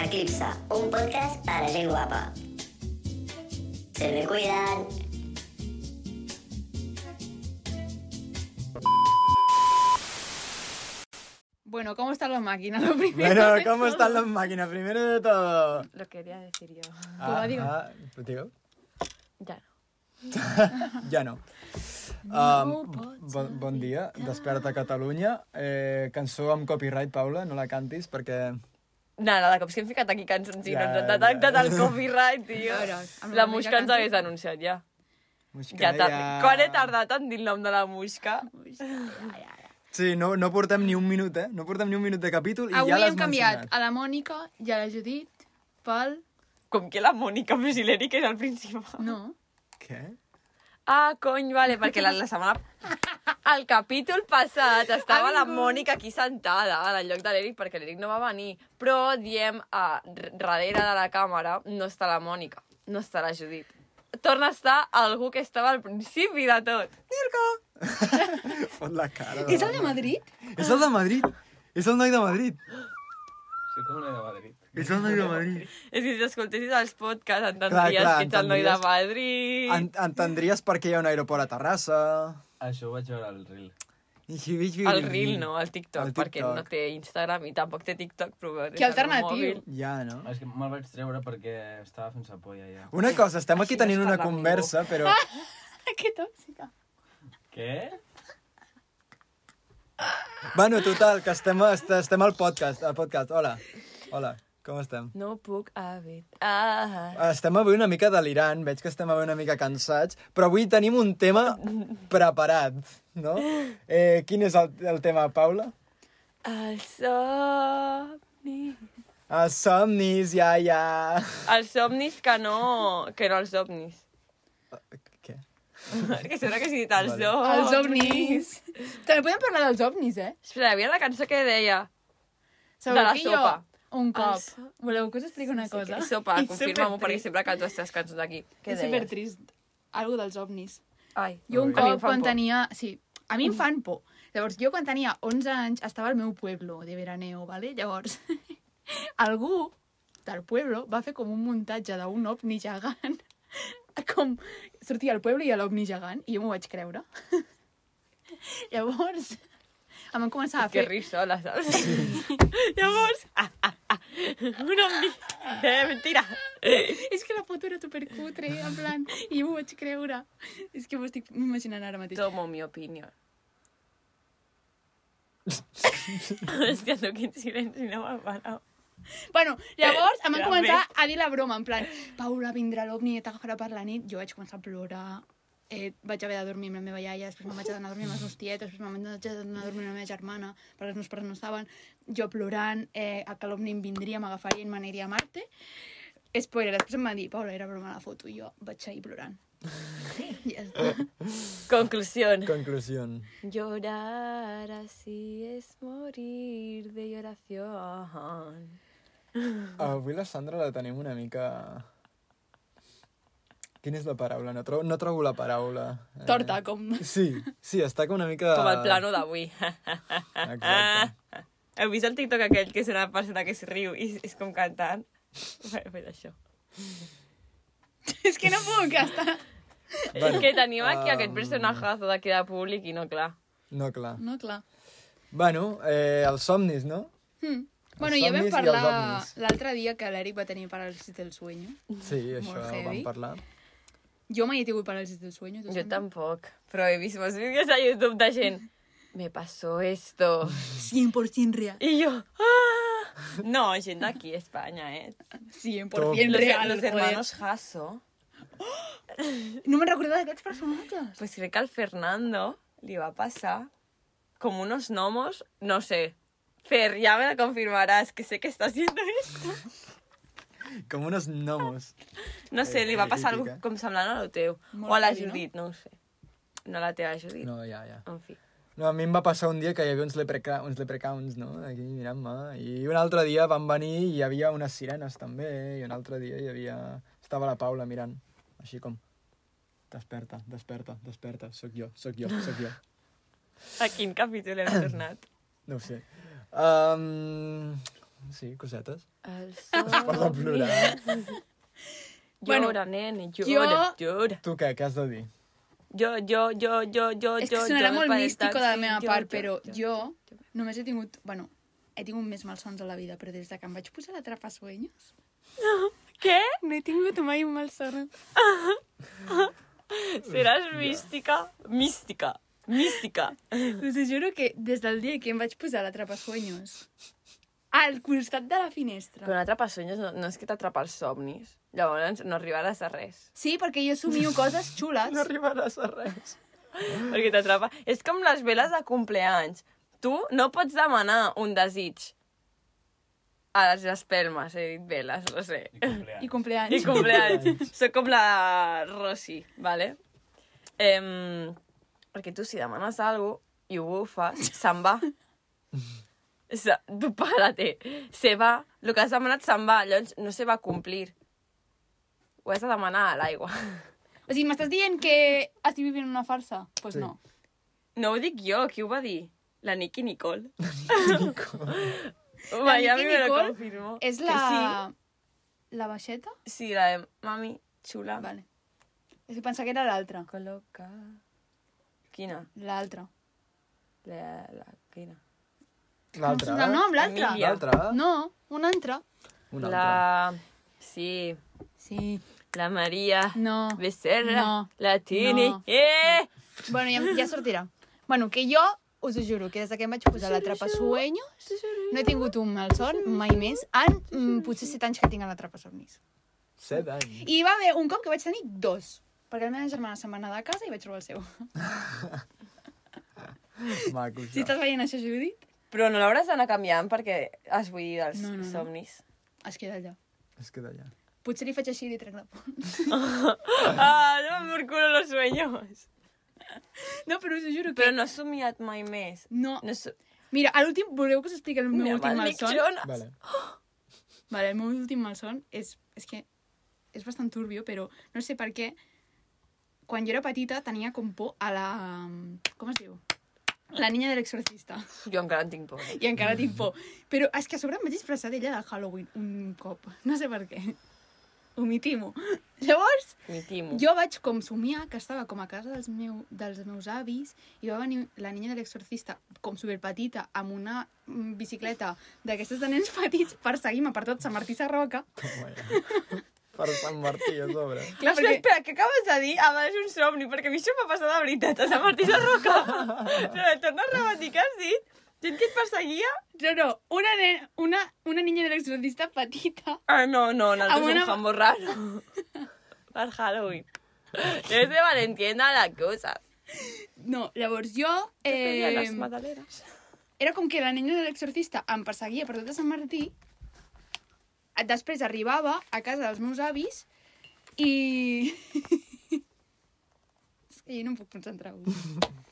Eclipse, un podcast para gent guapa. Se me cuidan. Bueno, ¿cómo está la máquina? Lo primero Bueno, ¿cómo todo. están las máquinas? Primero de todo. Lo quería decir yo. Ah, digo. ah, digo, Ya no. ja no. Um, bon, bon dia, Desperta Catalunya. Eh, cançó amb copyright, Paula, no la cantis perquè... Nada, de cops que hem ficat aquí cançons i Ja, no ens han ja. detectat el copyright, tio. Veure, amb La Musca ens hagués denunciat ja. Musca, ja. Quan he tardat en dir el nom de la Musca? Sí, no, no portem ni un minut, eh? No portem ni un minut de capítol i Avui ja l'has hem canviat mencionat. a la Mònica i a la Judit pel... Com que la Mònica Fusileri, que és el principal. No. Què? Ah, cony, vale, perquè la, la setmana... Al capítol passat estava la. Mònica aquí sentada en el lloc de l'Eric perquè l'Eric no va venir. Però diem a darrere de la càmera no està la Mònica, no està la Judit. Torna a estar algú que estava al principi de tot. Fot la cara. És el de Madrid? És el de Madrid. És el noi de Madrid. Soy como una de Madrid. És el noi de Madrid. És que si escoltessis els podcasts entendries Clar, clar, que ets el noi de. Madrid. En entendries per què hi ha un aeroport a Terrassa. Això ho vaig veure al reel. I si veig El Reel, no, el TikTok, El perquè TikTok. no té Instagram i tampoc té TikTok, però... Que alternatiu. Ja, no? És que me'l vaig treure perquè estava fent sa polla ja. Una cosa, estem aquí Així no es tenint una conversa, però... que tòxica. Què? Bueno, total, que estem, est- estem al podcast, al podcast. Hola, hola, com estem? No puc evitar... Estem avui una mica delirant, veig que estem avui una mica cansats, però avui tenim un tema preparat, no? Eh, quin és el, el tema, Paula? Els somnis... Els somnis, ja, ja... Els somnis que no... que no els somnis. Què? que sembla que he dit els Vale. somnis. Els ovnis. També podem parlar dels ovnis, eh? Espera, hi havia la cançó que deia... Sabeu De la sopa. Jo, un cop. so- Voleu que us expliqui una cosa? Sí, sopa, confirma-m'ho, perquè sempre canto aquestes cançons d'aquí. Què És supertrist. Algo dels ovnis. Ai, Jo un cop, quan por. tenia... Sí, a mi em fan por. Llavors, jo quan tenia 11 anys estava al meu pueblo de veraneo, ¿vale? Llavors, algú del pueblo va fer com un muntatge d'un ovni gegant. Com sortia al pueblo i a l'ovni gegant, i jo m'ho vaig creure. Llavors, em van començar a Que fer... rir sola, saps? Llavors... Ah, ah, ah, un omni. Eh, mentira. És que la foto era supercutre, en plan, i jo m'ho vaig creure. És que m'ho estic imaginant ara mateix. Tomo mi opinió. Hòstia, tu quin silenci no m'ha parat. Bueno, llavors em van començar a dir la broma, en plan, Paula, vindrà l'ovni i t'agafarà per la nit. Jo vaig començar a plorar, eh, vaig haver de dormir amb la meva iaia, després me'n vaig anar a dormir amb els meus tietos, després me'n vaig anar a dormir amb la meva germana, perquè els meus pares no estaven, jo plorant, eh, que l'ovni em vindria, m'agafaria i m'aniria a Marte. Spoiler, després em van dir, Paula, era broma la foto, i jo vaig seguir plorant. I ja està. Conclusió. Conclusió. Llorar así es morir de lloración. Avui la Sandra la tenim una mica... Quina és la paraula? No, trobo, no trobo la paraula. Eh, Torta, com... Sí, sí, està com una mica... Com el plano d'avui. Exacte. Heu vist el TikTok aquell que és una persona que es riu i és com cantant? Bé, això. És que no puc, està... Bueno, és que tenim aquí um, aquest personajazo d'aquí de públic i no, clar. No, clar. No, clar. Bueno, eh, els somnis, no? Hmm. Bueno, ja vam parlar l'altre dia que l'Eric va tenir paràlisi del sueño. Sí, això vam parlar. Jo mai he tingut paràlisi del sueño. Jo tampoc, però he vist molts vídeos a YouTube de gent. Me pasó esto. 100% real. I jo... Ah! No, gent d'aquí a Espanya, eh? 100% Top. Los, real. los joder. hermanos Hasso. No me'n recordat d'aquests personatges. Pues crec que al Fernando li va passar com unos gnomos, no sé. Fer, ya me lo confirmarás, que sé que estás viendo esto. Com unos gnomos. No sé, Eh, li va eh, passar alguna com semblant a lo teu. Molt o a la heavy, no? Judit, no? ho sé. No la teva Judit. No, ja, ja. En fi. No, a mi em va passar un dia que hi havia uns, lepreca uns leprechauns, no? Aquí mirant-me. I un altre dia van venir i hi havia unes sirenes també. I un altre dia hi havia... Estava la Paula mirant. Així com... Desperta, desperta, desperta. Sóc jo, sóc jo, sóc jo. A quin capítol hem tornat? No ho sé. Um, Sí, cosetes. El Es posa a plorar. Bueno, Llora, nene, jo- llora, llora. Tu què? Què has de dir? Jo, jo, jo, jo, jo, És que jo, sonarà jo, molt místico de la meva jo, part, jo, però jo, jo jo. només he tingut... Bueno, he tingut més malsons a la vida, però des de que em vaig posar la trapa sueños... Què? No he tingut mai un malson. Seràs mística? Mística. Mística. Us juro que des del dia que em vaig posar la trapa sueños al costat de la finestra... Però un atrapasonyes no, no és que t'atrapa els somnis. Llavors no arribaràs a res. Sí, perquè jo somio coses xules. No arribaràs a res. Perquè t'atrapa... És com les veles de compleanys. Tu no pots demanar un desig a les espelmes, he dit veles, no sé. I I compleanys. I compleanys. compleanys. Soc com la Rossi, vale? Em, perquè tu si demanes alguna cosa i ho bufes, se'n va. Párate. Se va. El que has demanat se'n va. Llavors no se va complir. Ho has de demanar a l'aigua. O sigui, m'estàs dient que estic vivint una farsa? Doncs pues Sí. no. No ho dic jo, qui ho va dir? La Nicky Nicole. La Miami Nicki me lo Nicole confirmó. És Que la... La baixeta? Sí, sí, la de mami xula. Vale. És que pensava que era l'altra. Col·loca... Quina? L'altra. La, la, quina? L'altra. No, no, amb l'altra. L'altra? No, una altra. Una altra. La... Sí, Sí. la Maria No. Becerra, No. la Tini. No. Eh! Bueno, ja, ja sortirà. Bueno, que jo us ho juro, que des de que em vaig posar la trapa sueños no he tingut un malson mai més en mm, potser set anys que tinc a la trapa somnis. Set anys. I va haver un cop que vaig tenir dos. Perquè la meva germana se'n va anar de casa i vaig trobar el seu. Maco, Si això. estàs veient això, Judit, Però no l'hauràs d'anar canviant perquè has buit els No, no, no. somnis. es queda allà. Es queda allà. Potser li faig així i li trec la por. ah, no por culo los sueños. No, però us ho juro que... Però no has somiat mai més. No. No so... Mira, a l'últim... Voleu que us expliqui el meu Mira, últim malson? Jonas. Vale. Vale, el meu últim malson és, és que és bastant turbio, però no sé per què. Quan jo era petita tenia com por a la... Com es diu? La niña de l'exorcista. Jo encara en tinc por. I encara tinc por. Però és que a sobre em vaig disfressar d'ella de Halloween un cop. No sé per què. Ho mitimo. Llavors, Mi timo. jo vaig com somiar que estava com a casa dels, meu, dels meus avis i va venir la niña de l'exorcista com superpetita amb una mm, bicicleta d'aquestes de nens petits per seguir-me per tot Sant Martí Sarroca. Ja. Per Sant Martí, a sobre. Clar, Espera, espera, què acabes de dir? Ah, és un somni, perquè a mi això m'ha passat de veritat, a Sant Martí de Roca. no, torna a repetir, què has dit? Gent que et perseguia? No, no, una, nen, una, una niña de l'exorcista petita. Ah, no, no, nosaltres una... una- un jambo raro. per Halloween. Es de Valentienda la cosa. No, llavors jo... Eh... Eh, les mataleres. era com que la niña de l'exorcista em perseguia per tot Sant Martí. Després arribava a casa dels meus avis i... És que jo no em puc concentrar. avui.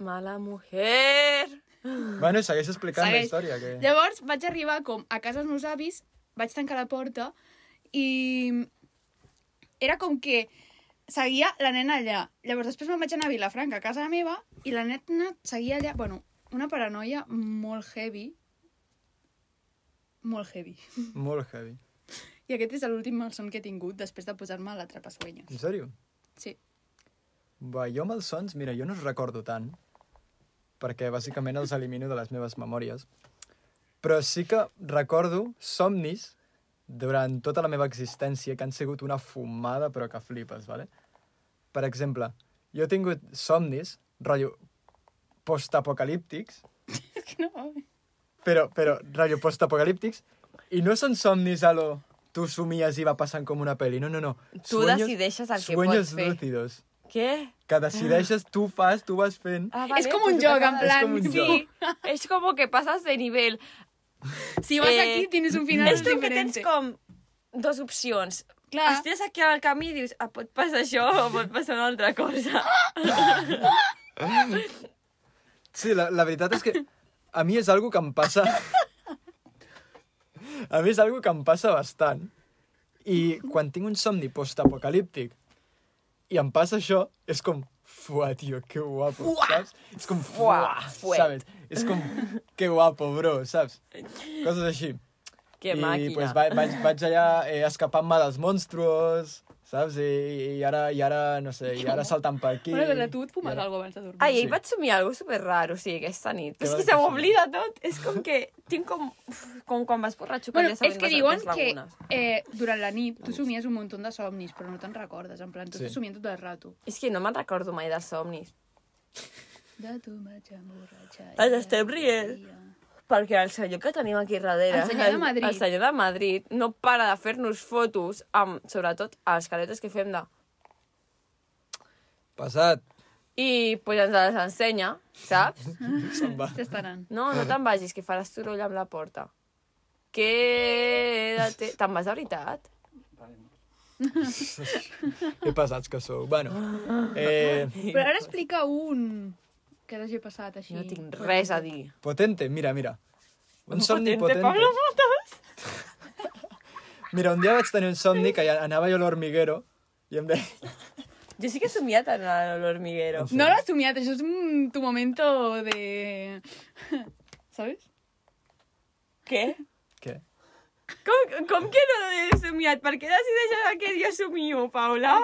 Mala mujer. Bueno, segueix explicant Segueix. la història. Que... Llavors vaig arribar com a casa dels meus avis, vaig tancar la porta i era com que seguia la nena allà. Llavors després me'n vaig anar a Vilafranca, a casa meva, i la nena seguia allà... Bueno, una paranoia molt heavy. Molt heavy. Molt heavy. I aquest és l'últim malson que he tingut després de posar-me a la trapasueños. En sèrio? Sí. Va, jo amb els sons, mira, jo no els recordo tant, perquè bàsicament els elimino de les meves memòries. Però sí que recordo somnis durant tota la meva existència que han sigut una fumada però que flipes, vale? Per exemple, jo he tingut somnis, rotllo, postapocalíptics, És no... però, però, rotllo, postapocalíptics, i no són somnis a lo tu somies i va passant com una pel·li, no, no, no. Tu decideixes el que sueños pots fer. lúcidos. Què? Que decideixes, tu fas, tu vas fent. Ah, és com un joc, en plan... com un sí. joc. Es como que pasas de nivel. Si vas Eh, aquí tienes un final És com que diferent. tens com dos opcions. Clar. Estàs aquí al camí i dius, ah, pot passar això o pot passar una altra cosa. Sí, la, la veritat és que a mi és algo que em passa... A mi és algo que em passa bastant. I quan tinc un somni postapocalíptic i em passa això, és com fuà, tio, que guapo, Fuà. saps? És com Fuà, fuà. ¿sabes? És com, que guapo, bro, saps? Coses així. Que I màquina. pues, vaig, vaig, vaig allà eh, escapant-me dels monstruos, saps? I, i, ara, i ara, no sé, i ara saltant per aquí. Una cosa, tu et fumes ara- alguna abans de dormir? Ai, ahir Sí. vaig somiar alguna super raro, sí, aquesta nit. Però és vas que se m'oblida tot. És com que tinc com... Com quan vas borratxo, que Bueno, ja és sabem que diuen que eh, durant la nit tu somies un munt de somnis, però no te'n recordes. En plan, tu Sí. estàs somiant tot el rato. És que no me'n recordo mai dels somnis. De tu vaig emborratxar. Ens estem rient. Perquè el senyor que tenim aquí darrere, El senyor de Madrid. el senyor de Madrid, no para de fer-nos fotos amb, sobretot, a les caretes que fem de... Passat. I pues ens les ensenya, saps? Se'n va. S'estaran. No, no te'n vagis, que faràs soroll amb la porta. Quédate... Te'n vas de veritat? Que pesats que sou. Bueno, eh, Però ara explica un que t'hagi passat així. No tinc res a dir. potente, mira, mira. Un somni Potente, potente. Pablo Motos. Mira, un dia vaig tenir un somni que anava jo a l'hormiguero i em deia... Jo sí que he somiat en l'hormiguero. No l'has somiat, això és un, tu momento de... ¿Sabes? Què? Què? Com, com que no he somiat? Per què decideixes que jo somio, Paula?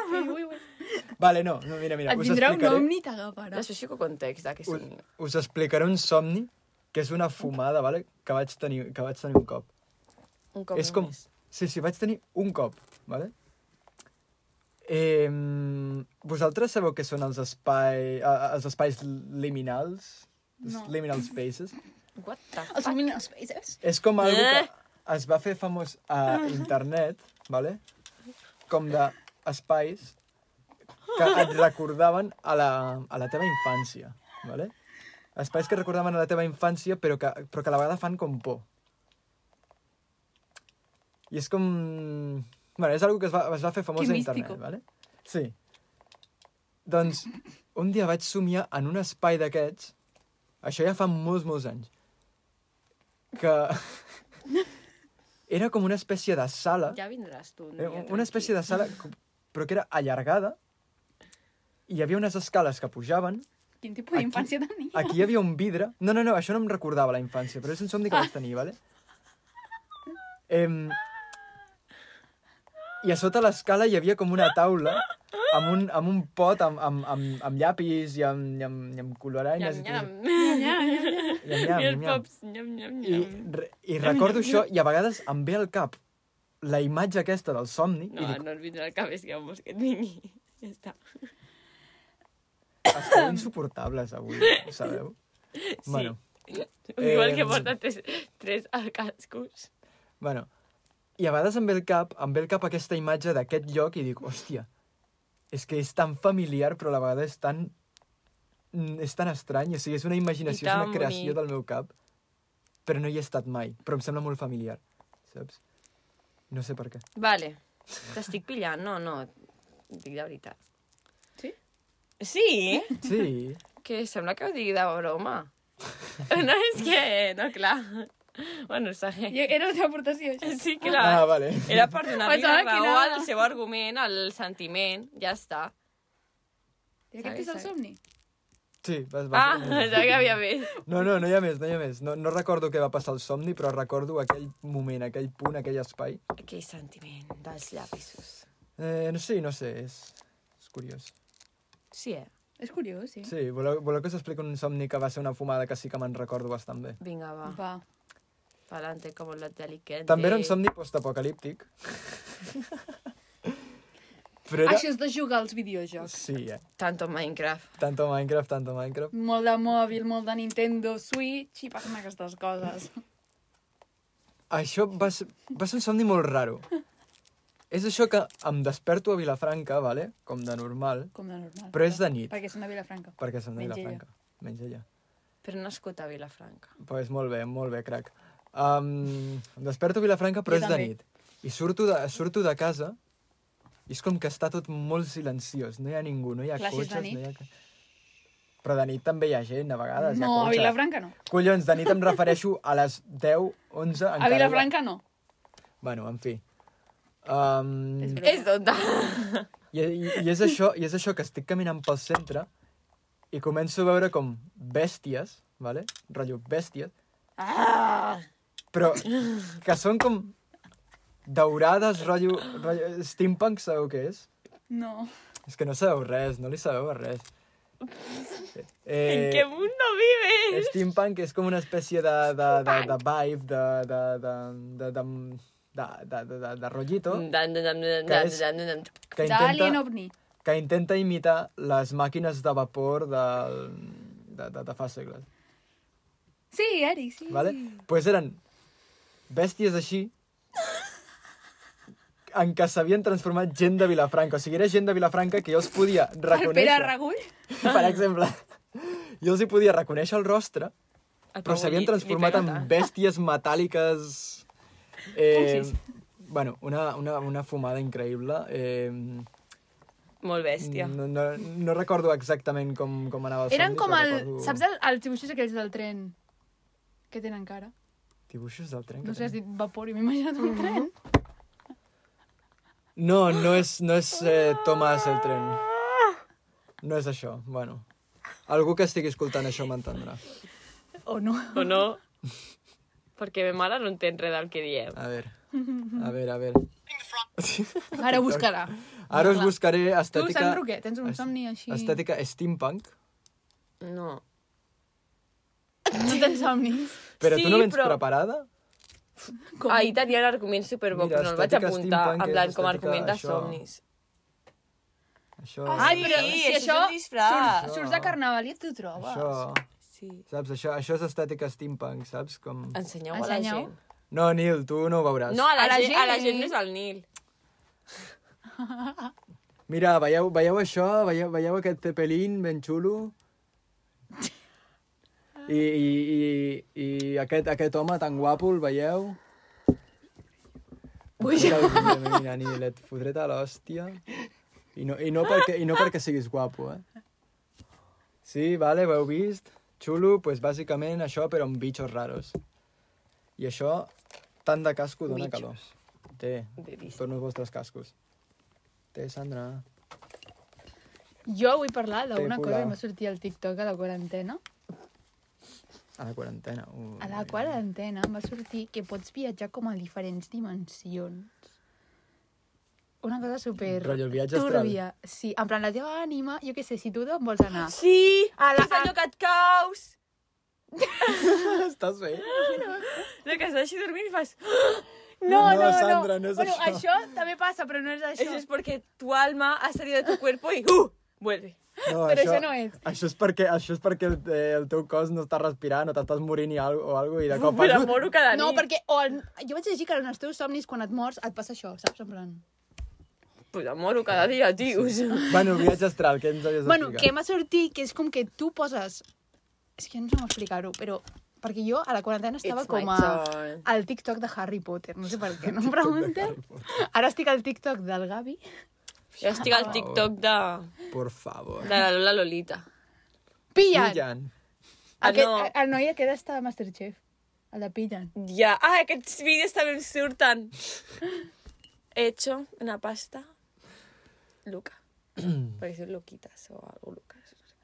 Vale, no, no mira, mira, Et us vindrà un explicaré, omni i t'agafarà. Necessito context de què us, us explicaré un somni que és una fumada, vale? que, vaig tenir, que vaig tenir un cop. Un cop és com... Sí, sí, vaig tenir un cop, vale? Eh, vosaltres sabeu què són els, espai, els espais liminals? Els No. Liminal spaces? What the Els fuck? Luminous Spaces? És com algo que Eh? es va fer famós a internet, vale? com d'espais que et recordaven a la, a la teva infància. Vale? Espais que recordaven a la teva infància però que, però que a la vegada fan com por. I és com... Bueno, és algo que es va, es va fer famós Que a internet, vale? Sí. Doncs un dia vaig somiar en un espai d'aquests, això ja fa molts, molts anys, que era com una espècie de sala, Ja vindràs tu. un eh, dia, una espècie de sala, però que era allargada, i hi havia unes escales que pujaven, Quin tipus d'infància tenia? aquí hi havia un vidre... No, no, no, això no em recordava la infància, però és un somni que vaig tenir, vale? Em... I a sota l'escala hi havia com una taula amb un, amb un pot amb, amb, amb, amb llapis i amb, i amb, i amb coloranyes. Nyam, i tot nyam. Nyam, I nyam, nyam. I, I recordo això i a vegades em ve al cap la imatge aquesta del somni No, i dic, no et vindrà al cap, és que vols que et vingui. Ja està. Esteu insuportables avui, ho sabeu? Sí. Bueno, Igual que Em, porta tres, tres cascos. bueno. I a vegades em ve al cap, em ve al cap aquesta imatge d'aquest lloc i dic, hòstia, és que és tan familiar però a la vegada és tan mm, és tan estrany, o sigui, és una imaginació, és una creació bonic. del meu cap, però no hi he estat mai, però em sembla molt familiar, saps? No sé per què. Vale. T'estic pillant? No, no. Dic de veritat. Sí? Sí? Que sembla que ho digui de broma. No, és que... No, clar. Bueno, segueix. Jo- Era la teva aportació, això. Sí, clar. Ah, vale. Era per donar-li la raó era- al seu argument, al sentiment. Ja està. I aquest és el somni? Sí, vas, vas. Ah, ja que havia vist. No, no, no hi ha més, no hi ha més. No, no recordo què va passar al somni, però recordo aquell moment, aquell punt, aquell espai. Aquell sentiment dels llapisos. Eh, no sé, no sé, és, és curiós. Sí, eh? És curiós, sí. Sí, voleu, voleu que us expliqui un somni que va ser una fumada que sí que me'n recordo bastant bé. Vinga, va. Va. Pa'lante como los delinquentes. També era un somni postapocalíptic. però era... Això és de jugar als videojocs. Sí, eh? Tanto Minecraft. Tanto Minecraft, tanto Minecraft. Molt de mòbil, molt de Nintendo Switch i passen aquestes coses. Això va ser, va ser un somni molt raro. És això que em desperto a Vilafranca, vale? com de normal, Com de normal. però és de nit, Perquè són de Vilafranca. perquè som de Menys ella. Vilafranca. Menys ella. Però nascut a Vilafranca. Pues molt bé, molt bé, crac. Um, em desperto a Vilafranca, però Jo és de també. nit. I surto de, surto de casa i és com que està tot molt silenciós. No hi ha ningú, no hi ha Clar, si és de cotxes, nit. no hi ha... ca- Però de nit també hi ha gent, a vegades. hi ha No, a cotxes. Vilafranca no. Collons, de nit em refereixo a les 10, 11... A Vilafranca no. Bueno, en fi. Um, És És tonta. i, i, i, és això, I és això que estic caminant pel centre i començo a veure com bèsties, vale? rotllo bèsties, Ah! però que són com daurades, rotllo, rotllo steampunk, sabeu què és? No. És que no sabeu res, no li sabeu res. ¿En qué mundo vives? Steampunk és com una espècie de, de, de, de vibe, de, de, de, de, de, de, de, de, de, de rotllito, dan, dan, dan, Que és- que intenta, que intenta imitar les màquines de vapor de, de, de, de fa segles. Sí, Eric, sí. Vale? pues eren bèsties així en què s'havien transformat gent de Vilafranca. O sigui, era gent de Vilafranca que jo els podia El reconèixer. Pere Ragull? Per exemple, jo els hi podia reconèixer el rostre, El però s'havien transformat en bèsties metàl·liques... Eh, bueno, una, una, una fumada increïble. Eh, Molt bèstia. no, no, no recordo exactament com, com anava el Eren somni, com el... recordo Saps el, els dibuixos aquells del tren? Que tenen cara? Dibuixos del tren No sé, has dit vapor i m'he imaginat un tren. No, no és, no és eh, Tomàs el tren. No és això, bueno. Algú que estigui escoltant això m'entendrà. O no? O no? Perquè ma mare no entén res del que diem. A veure, a veure, a veure. Ara buscarà. Ara us buscaré Tu, estètica... Sant Roquet, tens un somni així... Estètica steampunk. No. No tens somnis. Però Sí, tu no vens però- preparada? Com? Ahir tenia l'argument superbo, Mira, però no el vaig apuntar. En plan, com a argument de això. somnis. Això... Ai, però Sí, si això això... és un disfraç. Surts, surts de carnaval i et ho trobes. Això... Sí. Saps? Això, això és estètica steampunk, saps? Com... Ensenyeu a la Ensenyeu. gent. No, Nil, tu no ho veuràs. No, a la, A la gent, a la gent. no és el Nil. Mira, veieu, veieu això? Veieu, veieu aquest cepelín ben xulo? I, i, i, i aquest, aquest home tan guapo, el veieu? Ui, mira, mira, Nil, et fotré a l'hòstia. I no, i, no perquè, I no perquè siguis guapo, eh? Sí, vale, ho heu vist? Xulo, pues bàsicament això, però amb bitxos raros. I això, tant de casco dona Bitxos. calor. Té, torno els vostres cascos. Té, Sandra. Jo vull parlar d'una cosa que m'ha sortit al TikTok a la quarantena. A la quarantena. Ui, A la quarantena em va sortir que pots viatjar com a diferents dimensions. Una cosa super... Rotllo el viatge astral. turbia. Sí, en plan, la teva ànima, jo què sé, si tu d'on vols anar? Sí! A la- És allò que et caus! Estàs bé? De que estàs així dormint i fas... No, No, no, Sandra, no és bueno, això. això també passa, però no és això. Eso es porque tu alma ha salido de tu cuerpo y ¡uh! vuelve. No, Però això no és. Això és perquè, això és perquè el, eh, el teu cos no està respirant o t'estàs morint i algo, o algo i de cop... Però moro cada nit. No, perquè o el... jo vaig llegir que en els teus somnis, quan et mors, et passa això, saps? En plan... Pues moro cada dia, tios. Bueno, viatge astral, què ens havies Bueno, que m'ha sortit que és com que tu poses... És que no sé com explicar-ho, però... Perquè jo a la quarantena estava It's com a... al TikTok de Harry Potter. No sé per què, no em pregunteu. Ara estic al TikTok del Gavi. Jo estic al TikTok de, Por favor. de la Lola Lolita. Pillan! Pillan. Aquest, Ah, no. El noi aquest està a Masterchef. El de Pillan. Ja, ah, aquests vídeos també em surten. He hecho una pasta Luca. Perquè soy Luquitas o algo Lucas. no sé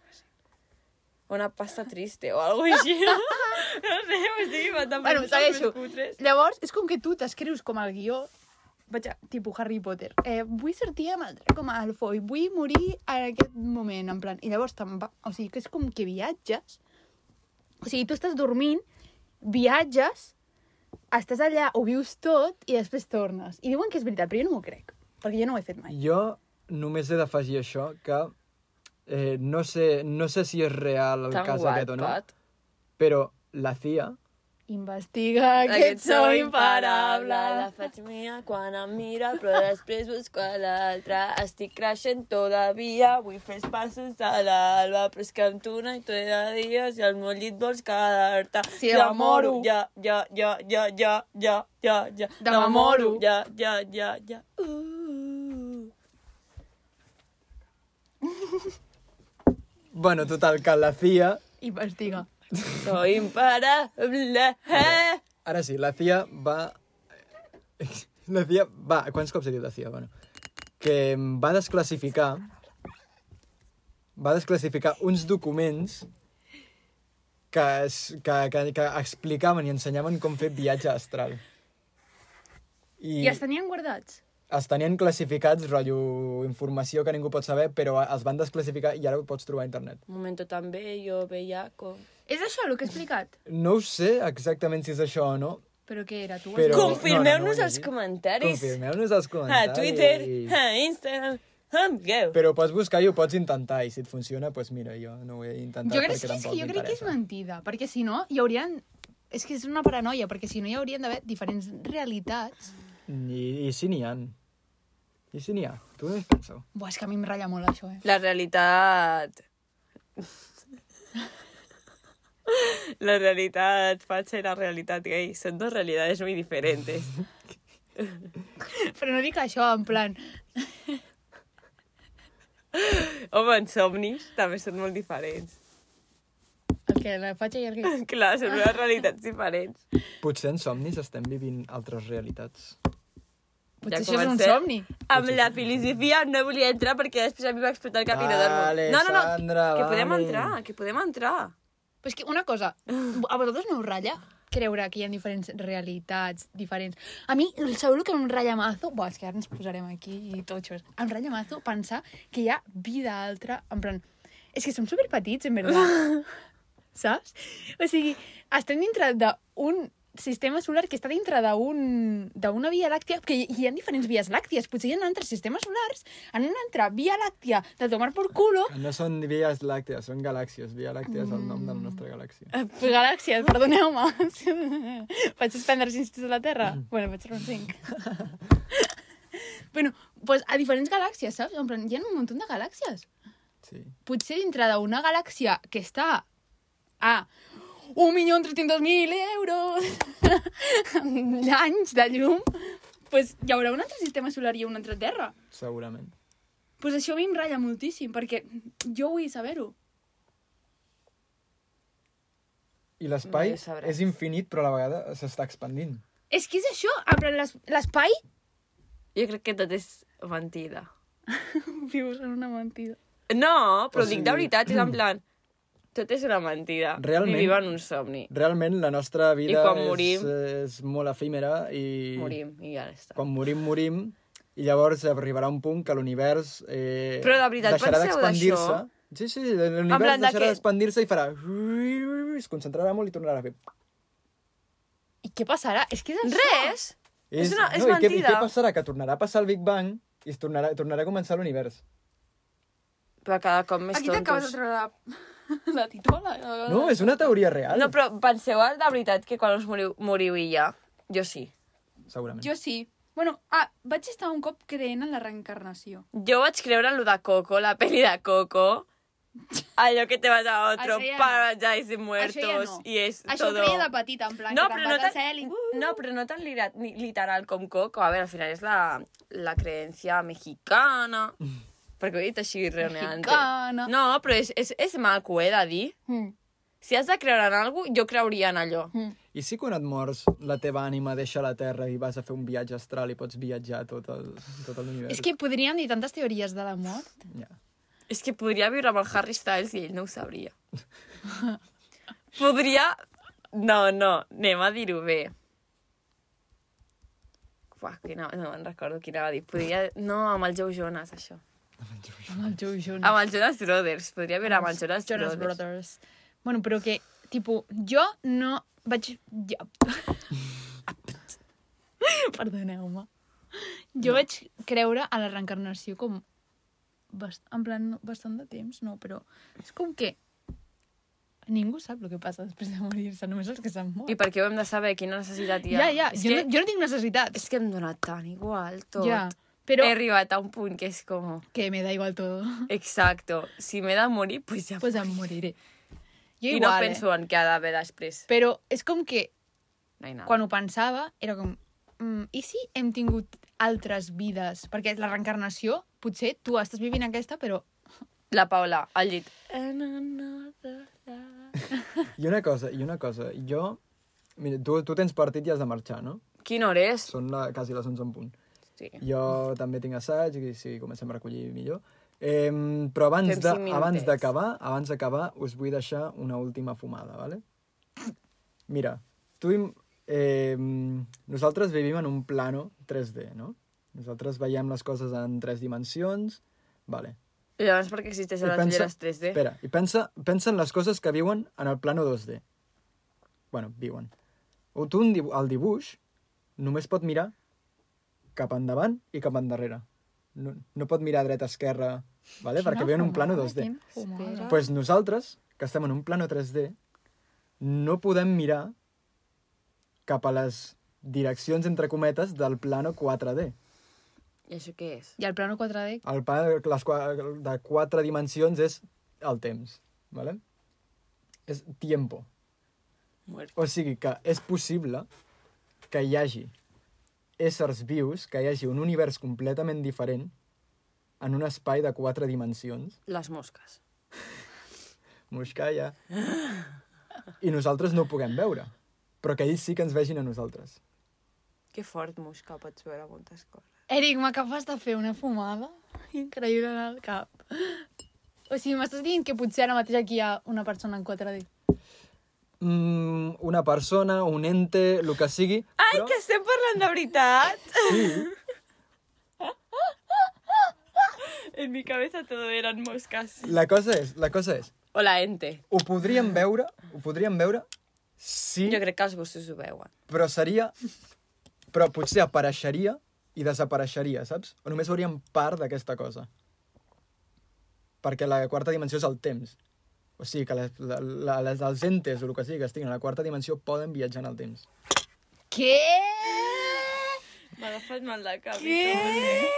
una pasta triste o algo així. no sé, m'estic inventant Bueno, segueixo. Llavors, és com que tu t'escrius com el guió vaig a, tipus Harry Potter. Eh, vull sortir amb el com a Alfoi, vull morir en aquest moment, en plan. I llavors te'n va... O sigui, que és com que viatges. O sigui, tu estàs dormint, viatges, estàs allà, ho vius tot i després tornes. I diuen que és veritat, però jo no m'ho crec. Perquè jo no ho he fet mai. Jo només he d'afegir això, que eh, no, sé, no sé si és real el Tan cas guai, aquest o no, Pat. però la CIA... Investiga que ets imparable. La faig mia quan em mira, però després busco a l'altra. Estic creixent todavía, vull fer passos a l'alba, però és que amb tu no hi de dies i al meu llit vols quedar-te. Sí, ja moro. Ja, ja, ja, ja, ja, ja, ja, ja. De ja, moro. Ja, ja, ja, ja. Uh. Bueno, total, que la CIA... Investiga. Soy imparable. Eh? Ara sí, la CIA va... La CIA va... Quants cops he dit la CIA? Bueno, que va desclassificar... va desclassificar uns documents que, es, que, que, que explicaven i ensenyaven com fer viatge astral. I, I els tenien guardats? Els tenien classificats, rotllo, informació que ningú pot saber, però els van desclassificar i ara ho pots trobar a internet. Un moment també, jo veia com... És això el que he explicat? No ho sé exactament si és això o no, Però què era? Tu Però-? Confirmeu-nos no, no, no llegit. comentaris. confirmeu-nos als A comentaris. Twitter, a Instagram, a Go. Però ho pots buscar i ho pots intentar, i si et funciona, doncs pues mira, jo no ho he intentat Jo crec, perquè que, és que jo crec que és mentida, perquè si no hi haurien... És que és una paranoia, perquè si no hi haurien d'haver diferents realitats. I, I si n'hi ha. I si n'hi ha. Tu no hi penseu? Buah, és que a mi em ratlla molt això, eh? La realitat... La realitat falsa i la realitat gay són dos realitats muy diferentes. Però no dic això, en plan... Home, en somnis també són molt diferents. El que la faig i el que... Clar, són unes realitats diferents. Potser en somnis estem vivint altres realitats. Potser Ja això és un somni. Amb la filosofia no volia entrar perquè després a mi va explotar el cap i no dormo. No, no, no, Sandra, que podem vale. entrar, que podem entrar. Però és que una cosa, a vosaltres no us ratlla creure que hi ha diferents realitats diferents. A mi, sabeu el que em ratlla mazo? Buah, és que ara ens posarem aquí i tot això. Em ratlla mazo pensar que hi ha vida altra, en plan... És que som superpetits, en veritat. Saps? O sigui, estem dintre d'un sistema solar que està dintre d'un- d'una via làctia, que hi, hi ha diferents vies làcties. Potser hi ha altres sistemes solars en una altra via làctia de tomar por culo No són vies làctees, són galàxies. Via làctea és el nom de la nostra galàxia. Pues galàxies, perdoneu-me. Vaig suspendre els instints de la Terra? Bueno, vaig fer un 5. bueno, pues a diferents galàxies, saps? En plan, hi ha un munt de galàxies. Sí. Potser dintre d'una galàxia que està a 1.300.000 euros d'anys de llum, pues hi haurà un altre sistema solar i una altra Terra. Segurament. Pues això a mi em ratlla moltíssim, perquè jo vull saber-ho. I l'espai No és infinit, però a la vegada s'està expandint. És que és això, l'espai Jo crec que tot és mentida. vius en una mentida. No, però O dic de veritat, és en plan... Tot és una mentida. Realment- Vivim en un somni. Realment, la nostra vida I quan és, morim- és molt efímera i... Morim, i ja està. Quan morim, morim, i llavors arribarà un punt que l'univers eh, Però de veritat deixarà d'expandir-se. Sí, sí, l'univers deixarà que- d'expandir-se i farà... Es concentrarà molt i tornarà a fer... I què passarà? És que és això. Res! És una- és no, i què, I mentida. què passarà? Que tornarà a passar el Big Bang i es tornarà, tornarà a començar l'univers. Però cada cop més Aquí t'acabes de tontos. treure la, la titola. No, és una teoria real. No, però penseu de veritat que quan us moriu, moriu i ja? Jo sí. Segurament. Jo sí. Bueno, ah, vaig estar un cop creent en la reencarnació. Jo vaig creure en lo de Coco, la peli de Coco. Allò que te vas a otro ja no. paradise de muertos Això ja no. y es Això todo... creia de petita, en plan, No, que però te'n no vas tan, cel i... Uh, no, però no tan literal com Coco. A veure, al final és la, la creencia mexicana. Perquè ho he dit així. Mexicana. No, però és, és, és maco, eh, de dir. Mm. Si has de creure en alguna cosa, jo creuria en allò. Mm. I si quan et mors la teva ànima deixa la Terra i vas a fer un viatge astral i pots viatjar tot el, tot l'univers? És que podríem dir tantes teories de la mort. Ja. És que podria viure amb el Harry Styles i ell no ho sabria. podria... No, no, anem a dir-ho bé. Uah, quina... no me'n recordo quina va dir. Podria... No, amb el Joe Jonas, això. Amb el Joe Jonas. Amb el Jonas Brothers. Podria viure amb el Jonas, Jonas Brothers. Brothers. Bueno, però que, tipus, jo no vaig... Jo... Perdoneu-me. Jo vaig creure a la reencarnació com... Bast... En plan, no- bastant de temps, no, però és com que ningú sap el que passa després de morir-se, només els que s'han mort. I per què ho hem de saber? Quina necessitat hi ha? Ja, ja, És jo, que, no, jo no tinc necessitats. és que em dona tan igual tot. Ja, però He arribat a un punt que és com... que me da igual todo. Exacto. Si m'he de morir, pues ja... pues em moriré. Jo I igual, no eh? penso en què ha d'haver després. Però és com que No hi nada. quan ho pensava, era com... Mm, I si hem tingut altres vides? Perquè la reencarnació, potser tu estàs vivint aquesta, però... La Paula, al llit. I una cosa, i una cosa. Jo... Mira, tu, tu tens partit i has de marxar, no? Quina hora és? Són la, quasi les 11 en punt. Sí. Jo també tinc assaig, i si comencem a recollir millor. Eh, però abans d'acabar, abans d'acabar, us vull deixar una última fumada, ¿vale? Mira, tu... im- Eh, nosaltres vivim en un plano 3D, no? Nosaltres veiem les coses en tres dimensions, vale. I llavors per què existeixen I les pensa- ulleres 3D? Espera, i pensa, pensa en les coses que viuen en el plano 2D. Bueno, viuen. O tu, el dibuix, només pot mirar cap endavant i cap endarrere. No, no pot mirar dreta, esquerra, vale? perquè viu en un plano 2D. Espera. pues nosaltres, que estem en un plano 3D, no podem mirar cap a les direccions, entre cometes, del plano 4D. I això què és? I el plano 4D? El plano de, les, de quatre dimensions és el temps, ¿vale? És tiempo. Muert. O sigui que és possible que hi hagi éssers vius, que hi hagi un univers completament diferent en un espai de quatre dimensions, Les mosques. Moscalla, i nosaltres no ho puguem veure, però que ells sí que ens vegin a nosaltres. Que fort, mosca, pots veure moltes coses. Eric, m'acabes de fer una fumada increïble en el cap. O sigui, m'estàs dient que potser ara mateix aquí hi ha una persona en 4D. Mm, una persona, un ente, el que sigui, Ai, però... que estem parlant de veritat! Sí, En mi cabeza todo eran moscas. la cosa és, la cosa és, O la ente. ho podríem veure, ho podríem veure, sí, Jo crec que els gossos ho veuen. però seria... Però potser apareixeria i desapareixeria, saps? O només veuríem part d'aquesta cosa. Perquè la quarta dimensió és el temps. O sigui que les, la, les, els entes o el que sigui que estiguin a la quarta dimensió poden viatjar en el temps. Què? M'ha agafat mal de cap. Què?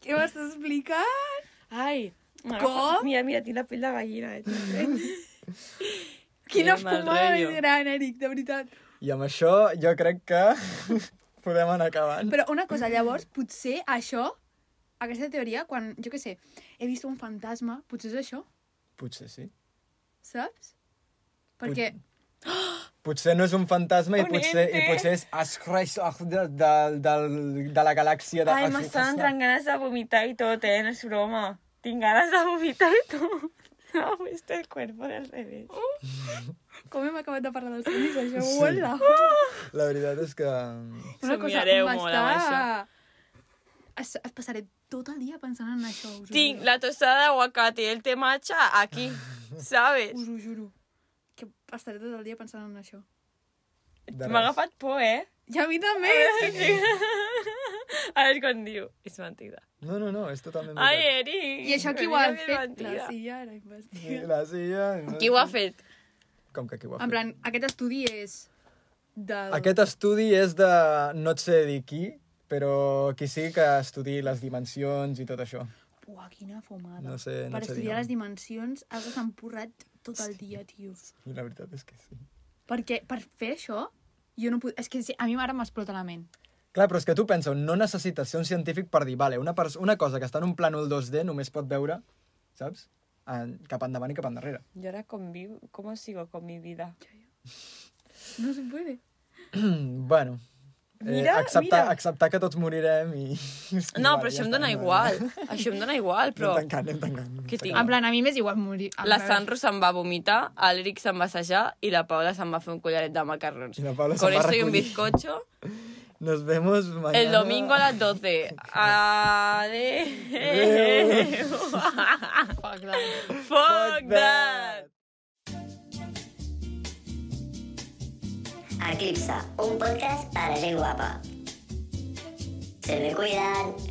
Què m'estàs explicant? Ai, m'ha Com? Mira, mira, tinc la pell de gallina. Eh? Quina fumada més gran, Eric, de veritat. I amb això jo crec que podem anar acabant. Però una cosa, llavors, potser això, aquesta teoria, quan, jo què sé, he vist un fantasma, potser és això, Potser sí. saps? Perquè, Potser no és un fantasma i Un potser, i potser és Ashresh de, de, de, de la galàxia de... Ai, m'estan entrant ganes de vomitar i tot, eh? No és broma. Tinc ganes de vomitar i tot. No, este el cuerpo del revés. com hem acabat de parlar dels somnis, això, Sí. sí. hola. La veritat és que... Una cosa, m'està... Es, es passaré tot el dia pensant en això, us Tinc la tostada de aguacate i el té matcha aquí, ¿sabes? Us ho juro. Que estaré tot el dia pensant en això. M'ha agafat por, eh? I a mi també! A veure quan diu. És mentida. No, no, no, és totalment Ai, veritat. Eric! I això qui ho ha fet? mentida. La silla ara Sí, investiga. la silla... Qui ho ha fet? Com que qui ho ha En fet? plan, aquest estudi és del... Aquest estudi és de... no et sé dir qui, però qui sigui que estudi les dimensions i tot això. Uah, quina fumada. No sé, no per estudiar les dimensions has d'estar empurrat tot el dia, tio. I la veritat és que sí. Perquè per fer això, jo no puc... És que sí, a mi ara m'explota la ment. Clar, però és que tu pensa, no necessites ser un científic per dir, vale, una, una cosa que està en un plànol 2D només pot veure, saps? En, cap endavant i cap endarrere. Y ahora convivo, ¿cómo sigo con mi vida? No se puede. bueno, eh, Mira, acceptar, mira. acceptar que tots morirem i... No, però ja això em dóna no, igual. Això em dóna igual, però... Anem tancant, anem tancant. Què tinc? En plan, a mi m'és igual morir. La Sandro se'n va vomitar, l'Eric se'n va assajar i la Paula se'n va fer un collaret de macarrons. I la Paula Con se'n va esto y un recollir. bizcocho. Nos vemos mañana. El domingo a las 12. Adeu. Fuck that. Fuck that. Eclipse, un podcast para gent guapa. Se me cuidan.